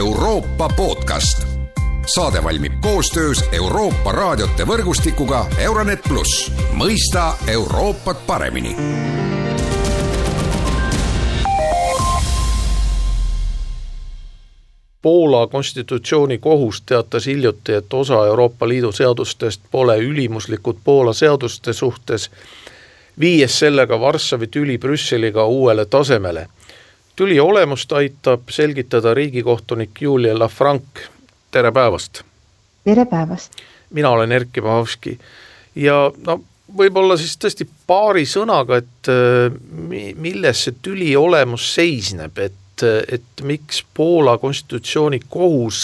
Euroopa podcast. saade valmib koostöös Euroopa raadiote võrgustikuga Euronet pluss, mõista Euroopat paremini Poola konstitutsioonikohus teatas hiljuti, et osa Euroopa Liidu seadustest pole ülimuslikud Poola seaduste suhtes, viies sellega Varssavi tüli Brüsseliga uuele tasemele. Tüli olemust aitab selgitada riigikohtunik Julia Lafranc, tere päevast! tere päevast! mina olen Erkki Pahovski ja no võib-olla siis tõesti paari sõnaga, et äh, milles see tüli olemus seisneb, et et, miks Poola konstitutsioonikohus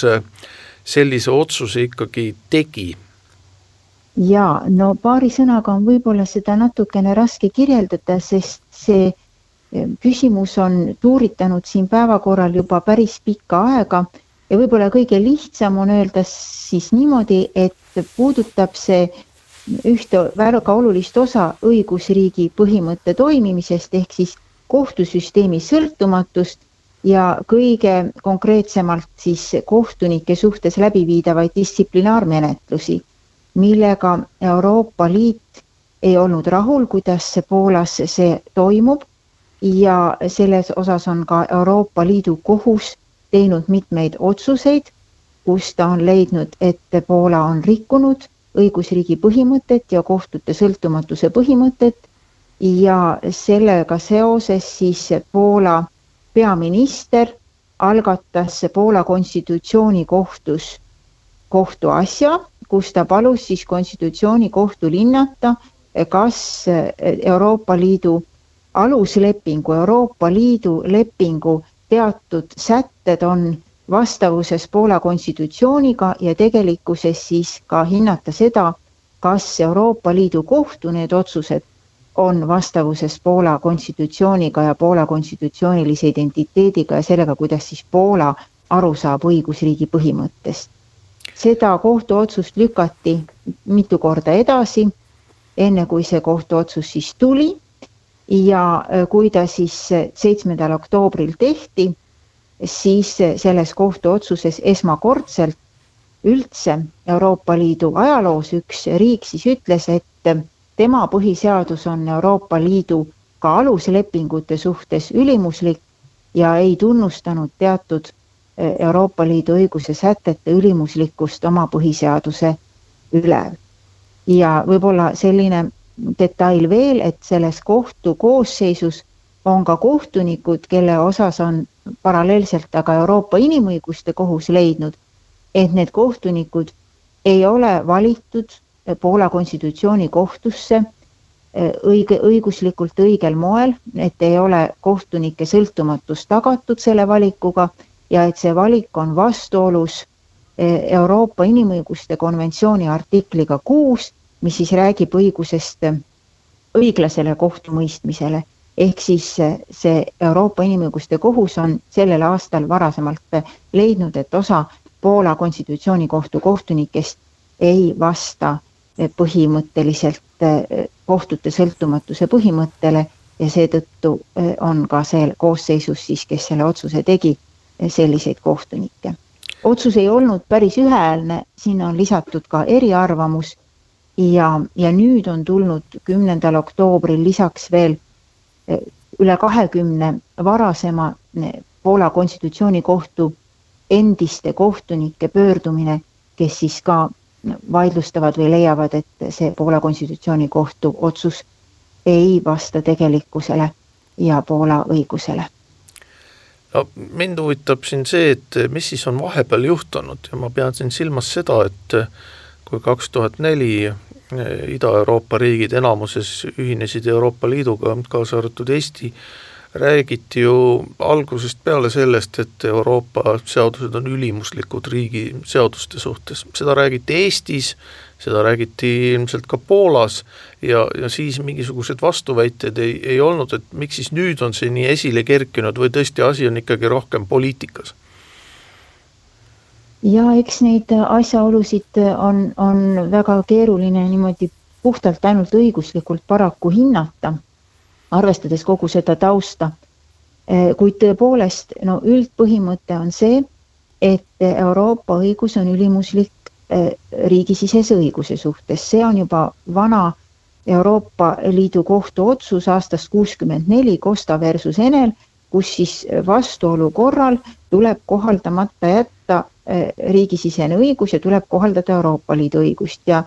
sellise otsuse ikkagi tegi? jaa, no paari sõnaga on võib-olla seda natukene raske kirjeldada, sest see küsimus on tuuritanud siin päevakorral juba päris pikka aega ja võib-olla kõige lihtsam on öelda siis niimoodi, et puudutab see ühte väga olulist osa õigusriigi põhimõtte toimimisest ehk siis kohtusüsteemi sõltumatust ja kõige konkreetsemalt siis kohtunike suhtes läbiviidavaid distsiplinaarmenetlusi, millega Euroopa Liit ei olnud rahul, kuidas Poolas see toimub ja selles osas on ka Euroopa Liidu kohus teinud mitmeid otsuseid, kus ta on leidnud, et Poola on rikkunud õigusriigi põhimõtet ja kohtute sõltumatuse põhimõtet. Ja sellega seoses siis Poola peaminister algatas Poola konstitutsioonikohtus kohtuasja, kus ta palus siis konstitutsioonikohtul hinnata, kas Euroopa Liidu aluslepingu, Euroopa Liidu lepingu teatud sätted on vastavuses Poola konstitutsiooniga ja tegelikkuses siis ka hinnata seda, kas Euroopa Liidu kohtu need otsused on vastavuses Poola konstitutsiooniga ja Poola konstitutsioonilise identiteediga ja sellega, kuidas siis Poola aru saab õigusriigi põhimõttest. seda kohtuotsust lükati mitu korda edasi, enne kui see kohtuotsus siis tuli ja äh, kui ta siis seitsmendal oktoobril tehti, siis selles kohtuotsuses esmakordselt üldse Euroopa Liidu ajaloos üks riik siis ütles, et tema põhiseadus on Euroopa Liidu ka aluslepingute suhtes ülimuslik ja ei tunnustanud teatud Euroopa Liidu õiguse sätete ülimuslikkust oma põhiseaduse üle. ja võib-olla selline detail veel, et selles kohtu koosseisus on ka kohtunikud, kelle osas on paralleelselt aga Euroopa Inimõiguste Kohus leidnud, et need kohtunikud ei ole valitud Poola konstitutsioonikohtusse eh, õige, õiguslikult õigel moel, et ei ole kohtunike sõltumatus tagatud selle valikuga ja et see valik on vastuolus eh, Euroopa Inimõiguste konventsiooni artikliga kuus, mis siis räägib õigusest õiglasele kohtumõistmisele. ehk siis see Euroopa Inimõiguste Kohus on sellel aastal varasemalt leidnud, et osa Poola konstitutsioonikohtu kohtunikest ei vasta põhimõtteliselt kohtute sõltumatuse põhimõttele ja seetõttu eh, on ka see koosseisus siis, kes selle otsuse tegi, selliseid kohtunikke. otsus ei olnud päris ühehäälne, sinna on lisatud ka eriarvamus ja, ja nüüd on tulnud kümnendal oktoobril lisaks veel üle kahekümne varasema Poola konstitutsioonikohtu endiste kohtunike pöördumine, kes siis ka vaidlustavad või leiavad, et see Poola konstitutsioonikohtu otsus ei vasta tegelikkusele ja Poola õigusele. no mind huvitab siin see, et mis siis on vahepeal juhtunud ja ma pean siin silmas seda, et kui kaks tuhat neli Ida-Euroopa riigid enamuses ühinesid Euroopa Liiduga, kaasa arvatud Eesti, räägiti ju algusest peale sellest, et Euroopa seadused on ülimuslikud riigi seaduste suhtes, seda räägiti Eestis, seda räägiti ilmselt ka Poolas ja, ja siis mingisuguseid vastuväiteid ei, ei olnud, et miks siis nüüd on see nii esile kerkinud või tõesti asi on ikkagi rohkem poliitikas? Ja eks neid asjaolusid on, on väga keeruline niimoodi puhtalt ainult õiguslikult paraku hinnata arvestades kogu seda tausta. Eh, kuid tõepoolest, no üldpõhimõte on see, et Euroopa õigus on ülimuslik riigisisese õiguse suhtes, see on juba vana Euroopa Liidu kohtu otsus aastast kuuskümmend neli Costa versus Enel, kus siis vastuolu korral tuleb kohaldamata jätta eh, riigisisene õigus ja tuleb kohaldada Euroopa Liidu õigust ja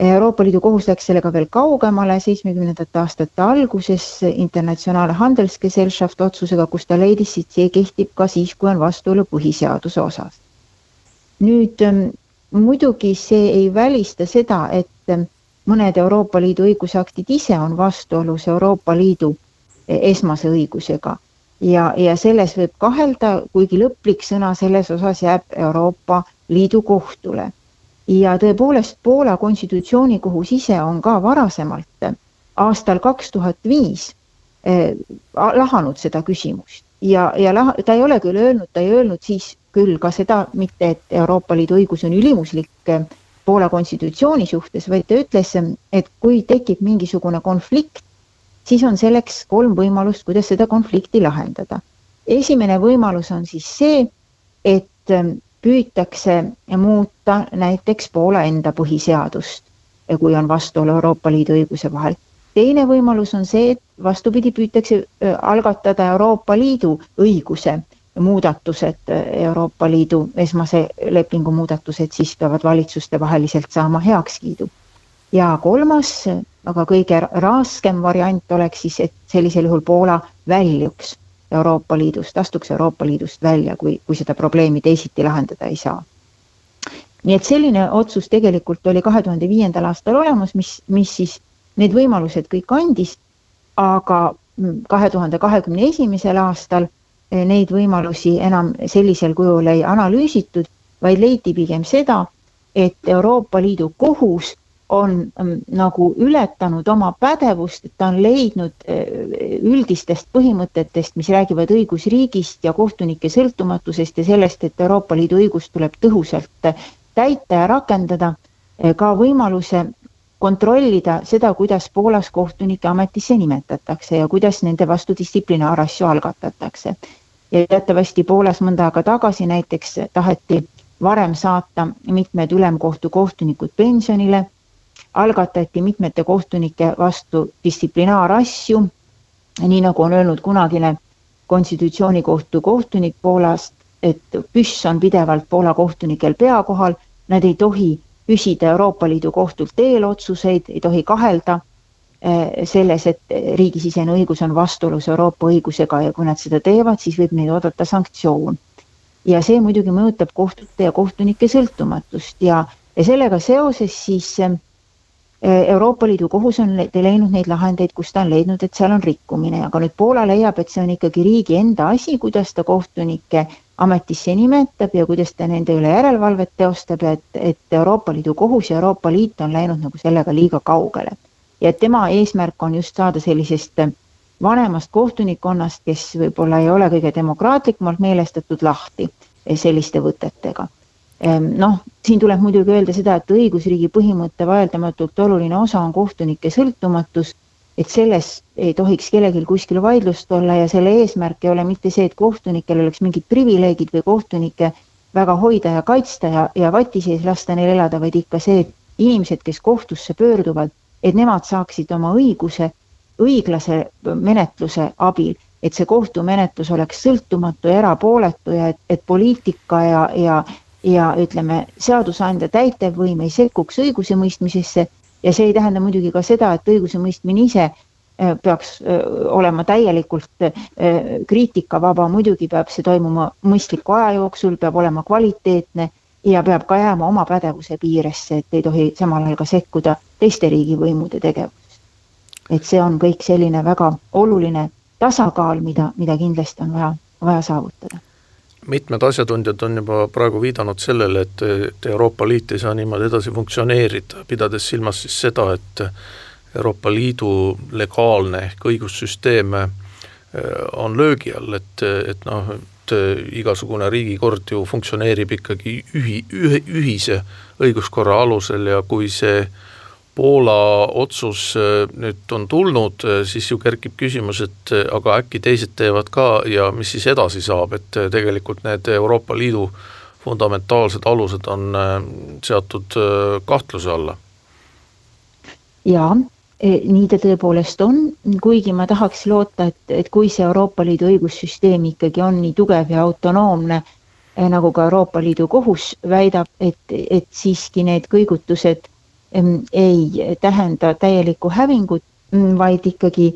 Euroopa Liidu kohus läks sellega veel kaugemale seitsmekümnendate aastate alguses Internationale Handelsgesellschaft otsusega, kus ta leidis, et see kehtib ka siis, kui on vastuolu põhiseaduse osas. nüüd ähm, muidugi see ei välista seda, et ähm, mõned Euroopa Liidu õigusaktid ise on vastuolus Euroopa Liidu e, esmase õigusega ja, ja selles võib kahelda, kuigi lõplik sõna selles osas jääb Euroopa Liidu kohtule. Ja tõepoolest Poola konstitutsioonikohus ise on ka varasemalt aastal kaks tuhat viis eh, lahanud seda küsimust. Ja, ja lah, ta ei ole küll öelnud, ta ei öelnud siis küll ka seda mitte, et Euroopa Liidu õigus on ülimuslik eh, Poola konstitutsiooni suhtes, vaid ta ütles, et kui tekib mingisugune konflikt, siis on selleks kolm võimalust, kuidas seda konflikti lahendada. esimene võimalus on siis see, et eh, püütakse muuta näiteks Poola enda põhiseadust, kui on vastuolu Euroopa Liidu õiguse vahel. teine võimalus on see, et vastupidi, püütakse algatada Euroopa Liidu õiguse muudatused, Euroopa Liidu esmase lepingu muudatused, siis peavad valitsustevaheliselt saama heakskiidu. Ja kolmas, aga kõige raskem variant oleks siis, et sellisel juhul Poola väljuks Euroopa Liidust, astuks Euroopa Liidust välja, kui, kui seda probleemi teisiti lahendada ei saa. nii et selline otsus tegelikult oli kahe tuhande viiendal aastal olemas, mis, mis siis need võimalused kõik andis, aga kahe tuhande kahekümne esimesel aastal eh, neid võimalusi enam sellisel kujul ei analüüsitud, vaid leiti pigem seda, et Euroopa Liidu kohus on ähm, nagu ületanud oma pädevust, et ta on leidnud äh, üldistest põhimõtetest, mis räägivad õigusriigist ja kohtunike sõltumatusest ja sellest, et Euroopa Liidu õigust tuleb tõhusalt äh, täita ja rakendada, äh, ka võimaluse kontrollida seda, kuidas Poolas kohtunikke ametisse nimetatakse ja kuidas nende vastu distsiplinaarasju algatatakse. ja teatavasti Poolas mõnda aega tagasi näiteks taheti varem saata mitmed ülemkohtu kohtunikud pensionile algatati mitmete kohtunike vastu distsiplinaarasju, nii nagu on öelnud kunagine konstitutsioonikohtu kohtunik Poolast, et püss on pidevalt Poola kohtunikel pea kohal, nad ei tohi küsida Euroopa Liidu kohtult eelotsuseid, ei tohi kahelda eh, selles, et riigisisene õigus on vastuolus Euroopa õigusega ja kui nad seda teevad, siis võib neid oodata sanktsioon. ja see muidugi mõjutab kohtute ja kohtunike sõltumatust ja, ja sellega seoses siis äh, Euroopa Liidu kohus on leidnud neid lahendeid, kus ta on leidnud, et seal on rikkumine, aga nüüd Poola leiab, et see on ikkagi riigi enda asi, kuidas ta kohtunikke ametisse nimetab ja kuidas ta nende üle järelevalvet teostab et, et Euroopa Liidu kohus ja Euroopa Liit on läinud nagu sellega liiga kaugele. ja tema eesmärk on just saada sellisest vanemast kohtunikkonnast, kes võib-olla ei ole kõige demokraatlikumalt meelestatud, lahti selliste võtetega noh, siin tuleb muidugi öelda seda, et õigusriigi põhimõtte vaieldamatult oluline osa on kohtunike sõltumatus, et selles ei tohiks kellelgi kuskil vaidlust olla ja selle eesmärk ei ole mitte see, et kohtunikel oleks mingid privileegid või kohtunikke väga hoida ja kaitsta ja, ja vati sees lasta neil elada, vaid ikka see, et inimesed, kes kohtusse pöörduvad, et nemad saaksid oma õiguse õiglase menetluse abil, et see kohtumenetlus oleks sõltumatu ja erapooletu ja et, et poliitika ja, ja ja ütleme, seadusandja täitevvõim ei sekkuks õigusemõistmisesse ja see ei tähenda muidugi ka seda, et õigusemõistmine ise äh, peaks äh, olema täielikult äh, kriitikavaba, muidugi peab see toimuma mõistliku aja jooksul, peab olema kvaliteetne ja peab ka jääma oma pädevuse piiresse, et ei tohi samal ajal ka sekkuda teiste riigivõimude tegevusest. et see on kõik selline väga oluline tasakaal, mida, mida kindlasti on vaja, vaja saavutada mitmed asjatundjad on juba praegu viidanud sellele, et, et Euroopa Liit ei saa niimoodi edasi funktsioneerida, pidades silmas siis seda, et Euroopa Liidu legaalne ehk õigussüsteem äh, on löögi all, et, et noh, et igasugune riigikord ju funktsioneerib ikkagi ühi, ühe, ühise õiguskorra alusel ja kui see Poola otsus nüüd on tulnud, siis ju kerkib küsimus, et aga äkki teised teevad ka ja mis siis edasi saab, et tegelikult need Euroopa Liidu fundamentaalsed alused on seatud kahtluse alla. jaa, e, nii ta tõepoolest on, kuigi ma tahaks loota, et, et kui see Euroopa Liidu õigussüsteem ikkagi on nii tugev ja autonoomne, e, nagu ka Euroopa Liidu kohus väidab, et, et siiski need kõigutused ei tähenda täielikku hävingut, mm, vaid ikkagi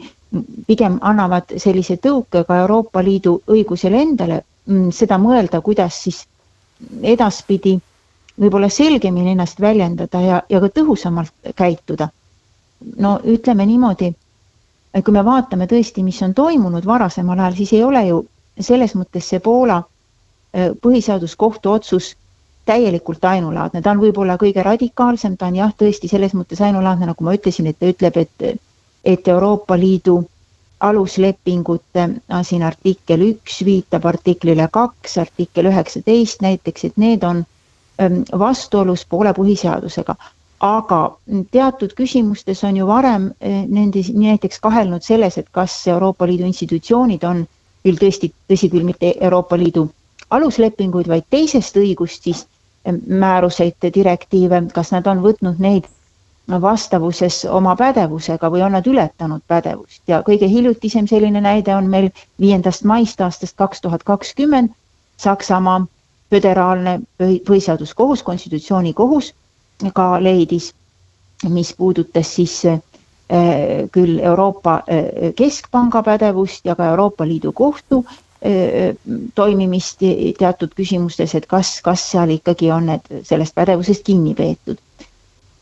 pigem annavad sellise tõuke ka Euroopa Liidu õigusele endale mm, seda mõelda, kuidas siis edaspidi võib-olla selgemini ennast väljendada ja, ja ka tõhusamalt käituda. no ütleme niimoodi, kui me vaatame tõesti, mis on toimunud varasemal ajal, siis ei ole ju selles mõttes see Poola äh, põhiseaduskohtu otsus täielikult ainulaadne, ta on võib-olla kõige radikaalsem, ta on jah, tõesti selles mõttes ainulaadne, nagu ma ütlesin, et ta ütleb, et, et Euroopa Liidu aluslepingute, siin artikkel üks viitab artiklile kaks, artikkel üheksateist näiteks, et need on ähm, vastuolus Poola põhiseadusega. aga teatud küsimustes on ju varem äh, nende näiteks kahelnud selles, et kas Euroopa Liidu institutsioonid on küll tõesti, tõsi küll, mitte Euroopa Liidu aluslepinguid, vaid teisest õigust siis määruseid, direktiive, kas nad on võtnud neid vastavuses oma pädevusega või on nad ületanud pädevust. Ja kõige hiljutisem selline näide on meil viiendast maist aastast kaks tuhat kakskümmend Saksamaa föderaalne põhiseaduskohus, konstitutsioonikohus ka leidis, mis puudutas siis äh, küll Euroopa äh, Keskpanga pädevust ja ka Euroopa Liidu kohtu toimimist teatud küsimustes, et kas, kas seal ikkagi on need, sellest pädevusest kinni peetud.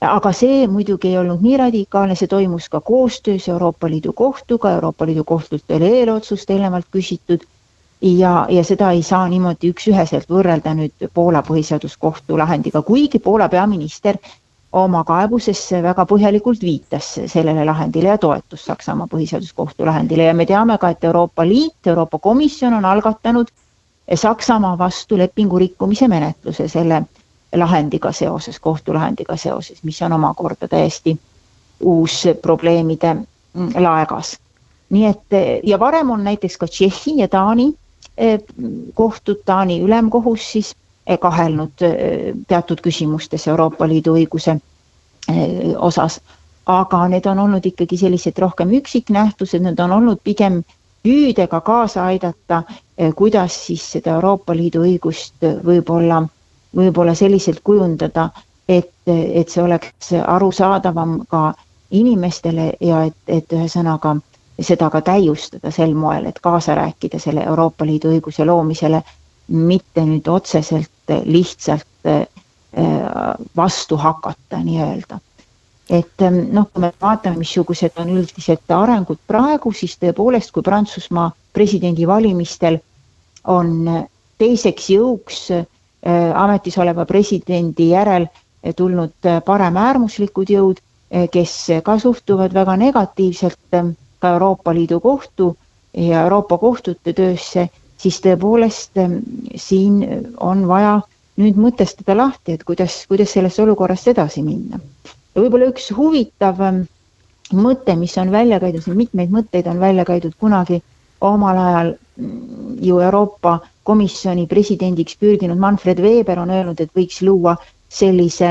aga see muidugi ei olnud nii radikaalne, see toimus ka koostöös Euroopa Liidu kohtuga, Euroopa Liidu kohtult oli eelotsust eelnevalt küsitud ja, ja seda ei saa niimoodi üks-üheselt võrrelda nüüd Poola põhiseaduskohtu lahendiga, kuigi Poola peaminister oma kaebuses väga põhjalikult viitas sellele lahendile ja toetus Saksamaa põhiseaduskohtu lahendile ja me teame ka, et Euroopa Liit, Euroopa Komisjon on algatanud Saksamaa vastu lepingu rikkumise menetluse selle lahendiga seoses, kohtulahendiga seoses, mis on omakorda täiesti uus probleemide laegas. nii et ja varem on näiteks ka Tšehhi ja Taani eh, kohtud, Taani ülemkohus siis kahelnud eh, teatud küsimustes Euroopa Liidu õiguse eh, osas. aga need on olnud ikkagi sellised rohkem üksiknähtused, need on olnud pigem püüdega kaasa aidata, eh, kuidas siis seda Euroopa Liidu õigust võib-olla, võib-olla selliselt kujundada, et, et see oleks arusaadavam ka inimestele ja et, et ühesõnaga seda ka täiustada sel moel, et kaasa rääkida selle Euroopa Liidu õiguse loomisele mitte nüüd otseselt lihtsalt äh, vastu hakata nii-öelda. et ähm, noh, kui me vaatame, missugused on üldised arengud praegu, siis tõepoolest, kui Prantsusmaa presidendivalimistel on teiseks jõuks ametis oleva presidendi järel tulnud paremäärmuslikud jõud, kes ka suhtuvad väga negatiivselt ka Euroopa Liidu kohtu ja Euroopa kohtute töösse siis tõepoolest ähm, siin on vaja nüüd mõtestada lahti, et kuidas, kuidas sellest olukorrast edasi minna. ja võib-olla üks huvitav ähm, mõte, mis on välja käidud, siin mitmeid mõtteid on välja käidud kunagi omal ajal mm, ju Euroopa Komisjoni presidendiks pürginud Manfred Weber on öelnud, et võiks luua sellise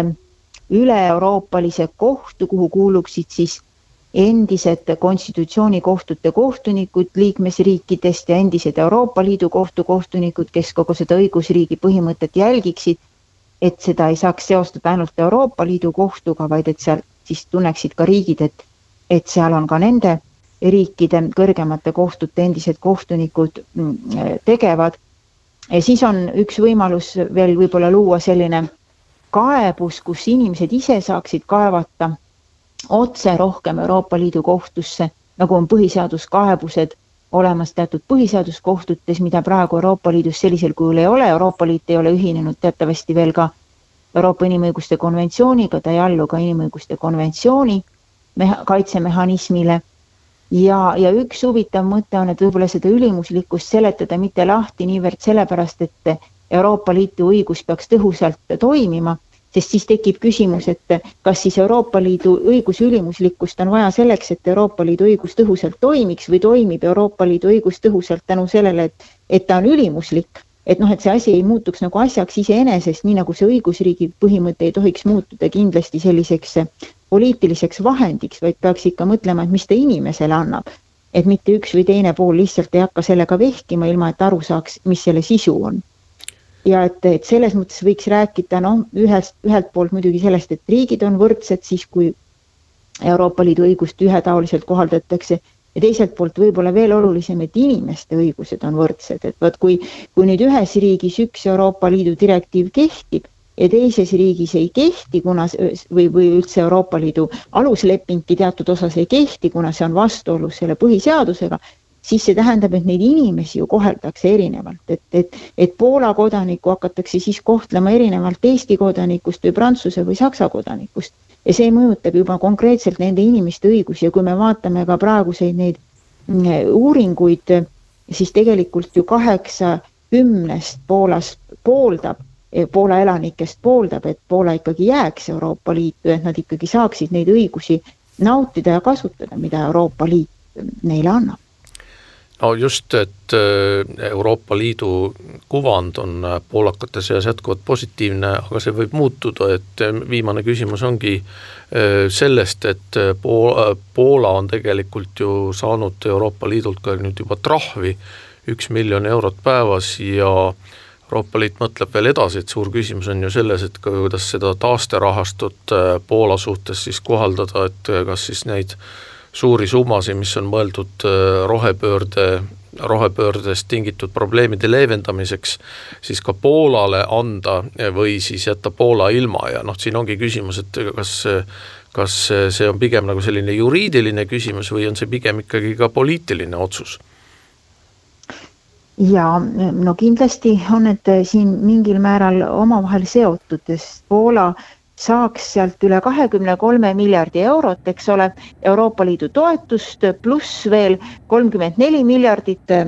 üle-euroopalise kohtu, kuhu kuuluksid siis endised konstitutsioonikohtute kohtunikud liikmesriikidest ja endised Euroopa Liidu kohtu kohtunikud, kes kogu seda õigusriigi põhimõtet jälgiksid, et seda ei saaks seostada ainult Euroopa Liidu kohtuga, vaid et seal siis tunneksid ka riigid, et, et seal on ka nende riikide kõrgemate kohtute endised kohtunikud mm, tegevad. ja siis on üks võimalus veel võib-olla luua selline kaebus, kus inimesed ise saaksid kaevata otse rohkem Euroopa Liidu kohtusse, nagu on põhiseaduskaebused olemas teatud põhiseaduskohtutes, mida praegu Euroopa Liidus sellisel kujul ei ole, Euroopa Liit ei ole ühinenud teatavasti veel ka Euroopa Inimõiguste konventsiooniga, ta ei allu ka Inimõiguste konventsiooni meha-, kaitsemehhanismile. ja, ja üks huvitav mõte on, et võib-olla seda ülimuslikkust seletada mitte lahti niivõrd sellepärast, et Euroopa Liidu õigus peaks tõhusalt toimima sest siis tekib küsimus, et kas siis Euroopa Liidu õiguse ülimuslikkust on vaja selleks, et Euroopa Liidu õigus tõhusalt toimiks või toimib Euroopa Liidu õigus tõhusalt tänu sellele, et, et ta on ülimuslik et noh, et see asi ei muutuks nagu asjaks iseenesest, nii nagu see õigusriigi põhimõte ei tohiks muutuda kindlasti selliseks poliitiliseks vahendiks, vaid peaks ikka mõtlema, et mis ta inimesele annab. et mitte üks või teine pool lihtsalt ei hakka sellega vehkima, ilma et aru saaks, mis selle sisu on. Ja et, et selles mõttes võiks rääkida noh, ühest, ühelt poolt muidugi sellest, et riigid on võrdsed siis, kui Euroopa Liidu õigust ühetaoliselt kohaldatakse. Ja teiselt poolt võib-olla veel olulisem, et inimeste õigused on võrdsed, et vot kui, kui nüüd ühes riigis üks Euroopa Liidu direktiiv kehtib ja teises riigis ei kehti, kuna või, või üldse Euroopa Liidu aluslepingki teatud osas ei kehti, kuna see on vastuolus selle põhiseadusega, siis see tähendab, et neid inimesi ju koheldakse erinevalt, et, et, et Poola kodanikku hakatakse siis kohtlema erinevalt Eesti kodanikust või Prantsuse või Saksa kodanikust. Ja see mõjutab juba konkreetselt nende inimeste õigusi. Ja kui me vaatame ka praeguseid neid mm, uuringuid, siis tegelikult ju kaheksa kümnest Poolas pooldab, Poola elanikest pooldab, et Poola ikkagi jääks Euroopa Liitu, et nad ikkagi saaksid neid õigusi nautida ja kasutada, mida Euroopa Liit neile annab no just, et äh, Euroopa Liidu kuvand on äh, poolakate seas jätkuvalt positiivne, aga see võib muutuda, et äh, viimane küsimus ongi sellest, et Poola, Poola on tegelikult ju saanud Euroopa Liidult ka nüüd juba trahvi üks miljon eurot päevas ja Euroopa Liit mõtleb veel edasi, et suur küsimus on ju selles, et kuidas seda taasterahastut Poola suhtes siis kohaldada, et kas siis neid suuri summasid, mis on mõeldud äh, rohepöörde, rohepöördest tingitud probleemide leevendamiseks, siis ka Poolale anda või siis jätta Poola ilma ja noh, siin ongi küsimus, et kas kas see on pigem nagu selline juriidiline küsimus või on see pigem ikkagi ka poliitiline otsus? ja no kindlasti on need siin mingil määral omavahel seotud, sest Poola äh, saaks sealt üle kahekümne kolme miljardi eurot, eks ole, Euroopa Liidu toetust, pluss veel kolmkümmend neli miljardit äh,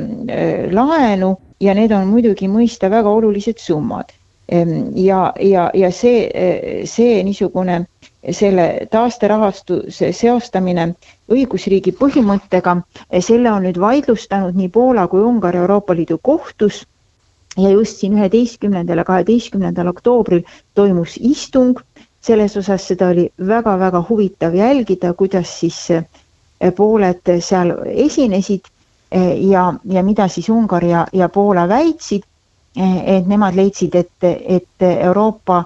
laenu ja need on muidugi mõista väga olulised summad. Ehm, ja, ja, ja see, see niisugune selle taasterahastuse seostamine õigusriigi põhimõttega, selle on nüüd vaidlustanud nii Poola kui Ungari Euroopa Liidu kohtus ja just siin üheteistkümnendal ja kaheteistkümnendal oktoobril toimus istung selles osas seda oli väga-väga huvitav jälgida, kuidas siis eh, pooled seal esinesid eh, ja, ja mida siis Ungari ja, ja Poola väitsid. Eh, et nemad leidsid, et, et Euroopa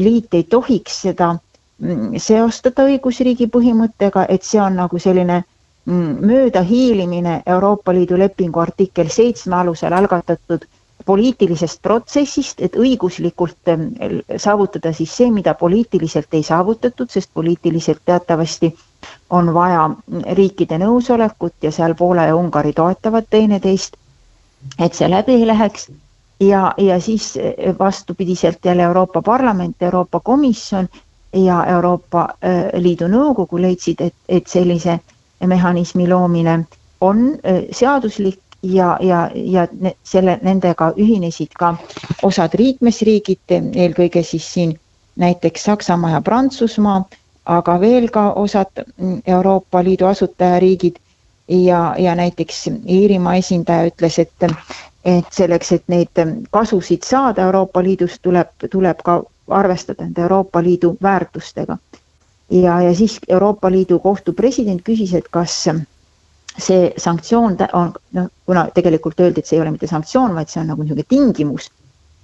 Liit ei tohiks seda mm, seostada õigusriigi põhimõttega, et see on nagu selline mm, möödahiilimine Euroopa Liidu lepingu artikkel seitsme alusel algatatud poliitilisest protsessist, et õiguslikult ähm, saavutada siis see, mida poliitiliselt ei saavutatud, sest poliitiliselt teatavasti on vaja riikide nõusolekut ja seal Poola ja Ungari toetavad teineteist, et see läbi ei läheks. ja, ja siis äh, vastupidiselt jälle Euroopa Parlament, Euroopa Komisjon ja Euroopa äh, Liidu Nõukogu leidsid, et, et sellise mehhanismi loomine on äh, seaduslik ja, ja, ja selle, nendega ühinesid ka osad liikmesriigid, eelkõige siis siin näiteks Saksamaa ja Prantsusmaa, aga veel ka osad Euroopa Liidu asutajariigid ja, ja näiteks Iirimaa esindaja ütles, et, et selleks, et neid kasusid saada Euroopa Liidust, tuleb, tuleb ka arvestada nende Euroopa Liidu väärtustega. ja, ja siis Euroopa Liidu kohtu president küsis, et kas see sanktsioon on, noh, kuna tegelikult öeldi, et see ei ole mitte sanktsioon, vaid see on nagu niisugune tingimus.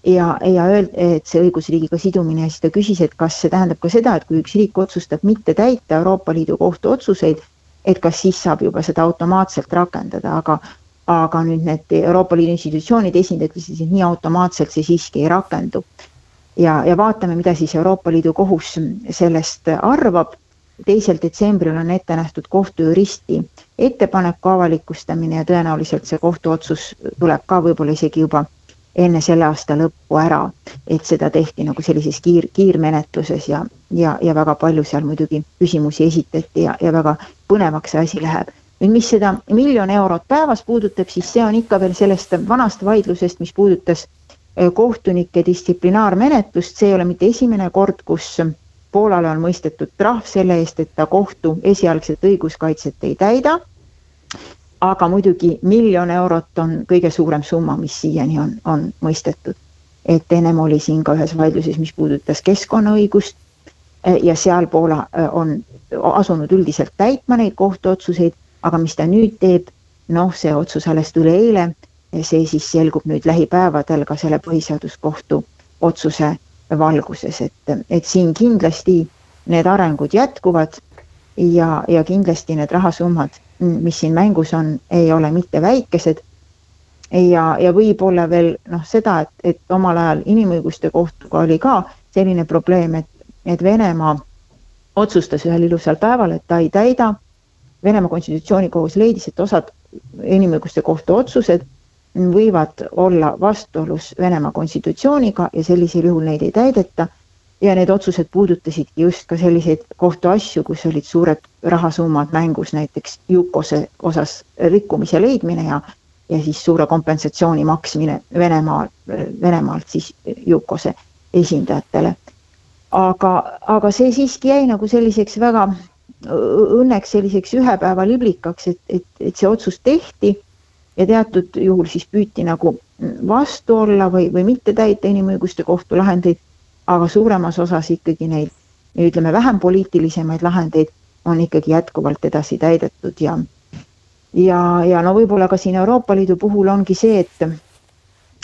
Ja, ja öeldi, et see õigusriigiga sidumine ja siis ta küsis, et kas see tähendab ka seda, et kui üks riik otsustab mitte täita Euroopa Liidu kohtu otsuseid, et kas siis saab juba seda automaatselt rakendada, aga aga nüüd need Euroopa Liidu institutsioonide esindajad ütlesid, et nii automaatselt see siiski ei rakendu. ja, ja vaatame, mida siis Euroopa Liidu kohus sellest arvab teisel detsembril on ette nähtud kohtujuristi ettepaneku avalikustamine ja tõenäoliselt see kohtuotsus tuleb ka võib-olla isegi juba enne selle aasta lõppu ära, et seda tehti nagu sellises kiir, kiirmenetluses ja, ja, ja väga palju seal muidugi küsimusi esitati ja, ja väga põnevaks see asi läheb. nüüd, mis seda miljon eurot päevas puudutab, siis see on ikka veel sellest vanast vaidlusest, mis puudutas kohtunike distsiplinaarmenetlust, see ei ole mitte esimene kord, kus Poolale on mõistetud trahv selle eest, et ta kohtu esialgset õiguskaitset ei täida. aga muidugi miljon eurot on kõige suurem summa, mis siiani on, on mõistetud. et ennem oli siin ka ühes vaidluses, mis puudutas keskkonnaõigust ja seal Poola on asunud üldiselt täitma neid kohtuotsuseid, aga mis ta nüüd teeb, noh, see otsus alles tuli eile, see siis selgub nüüd lähipäevadel ka selle põhiseaduskohtu otsuse valguses, et, et siin kindlasti need arengud jätkuvad ja, ja kindlasti need rahasummad, mis siin mängus on, ei ole mitte väikesed. ja, ja võib-olla veel noh, seda, et, et omal ajal Inimõiguste Kohtuga oli ka selline probleem, et, et Venemaa otsustas ühel ilusal päeval, et ta ei täida. Venemaa konstitutsioonikohus leidis, et osad Inimõiguste Kohtu otsused võivad olla vastuolus Venemaa konstitutsiooniga ja sellisel juhul neid ei täideta. ja need otsused puudutasidki just ka selliseid kohtuasju, kus olid suured rahasummad mängus, näiteks Jukose osas rikkumise leidmine ja ja siis suure kompensatsiooni maksmine Venemaa, Venemaalt siis Jukose esindajatele. aga, aga see siiski jäi nagu selliseks väga õnneks selliseks ühe päeva liblikaks, et, et, et see otsus tehti ja teatud juhul siis püüti nagu vastu olla või, või mitte täita inimõiguste kohtu lahendeid, aga suuremas osas ikkagi neid, ütleme vähem poliitilisemaid lahendeid on ikkagi jätkuvalt edasi täidetud ja ja, ja no võib-olla ka siin Euroopa Liidu puhul ongi see, et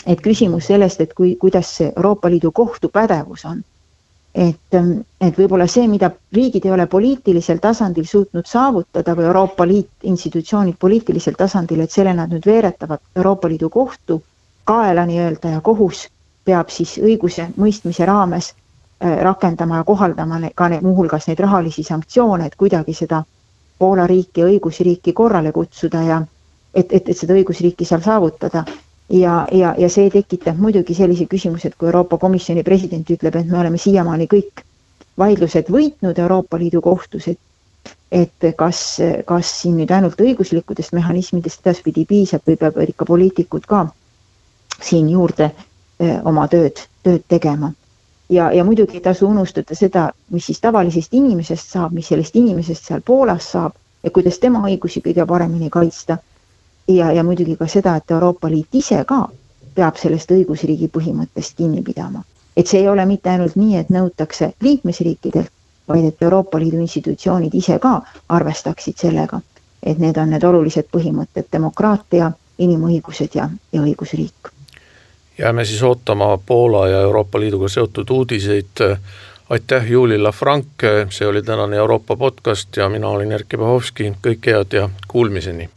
et küsimus sellest, et kui, kuidas see Euroopa Liidu kohtu pädevus on et, et võib-olla see, mida riigid ei ole poliitilisel tasandil suutnud saavutada või Euroopa Liit, institutsioonid poliitilisel tasandil, et selle nad nüüd veeretavad Euroopa Liidu kohtu kaela nii-öelda ja kohus peab siis õiguse mõistmise raames äh, rakendama ja kohaldama ka ne, muuhulgas neid rahalisi sanktsioone, et kuidagi seda Poola riiki ja õigusriiki korrale kutsuda ja et, et, et seda õigusriiki seal saavutada ja, ja, ja see tekitab muidugi sellise küsimuse, et kui Euroopa Komisjoni president ütleb, et me oleme siiamaani kõik vaidlused võitnud Euroopa Liidu kohtus, et et kas, kas siin nüüd ainult õiguslikudest mehhanismidest edaspidi piisab või peavad ikka poliitikud ka siin juurde öö, oma tööd, tööd tegema. ja, ja muidugi ei tasu unustada seda, mis siis tavalisest inimesest saab, mis sellest inimesest seal Poolas saab ja kuidas tema õigusi kõige paremini kaitsta ja, ja muidugi ka seda, et Euroopa Liit ise ka peab sellest õigusriigi põhimõttest kinni pidama. et see ei ole mitte ainult nii, et nõutakse liikmesriikidelt, vaid et Euroopa Liidu institutsioonid ise ka arvestaksid sellega, et need on need olulised põhimõtted, demokraatia, inimõigused ja, ja õigusriik. jääme siis ootama Poola ja Euroopa Liiduga seotud uudiseid. aitäh, Juuli Lafranc, see oli tänane Euroopa podcast ja mina olin Erkki Bahovski, kõike head ja kuulmiseni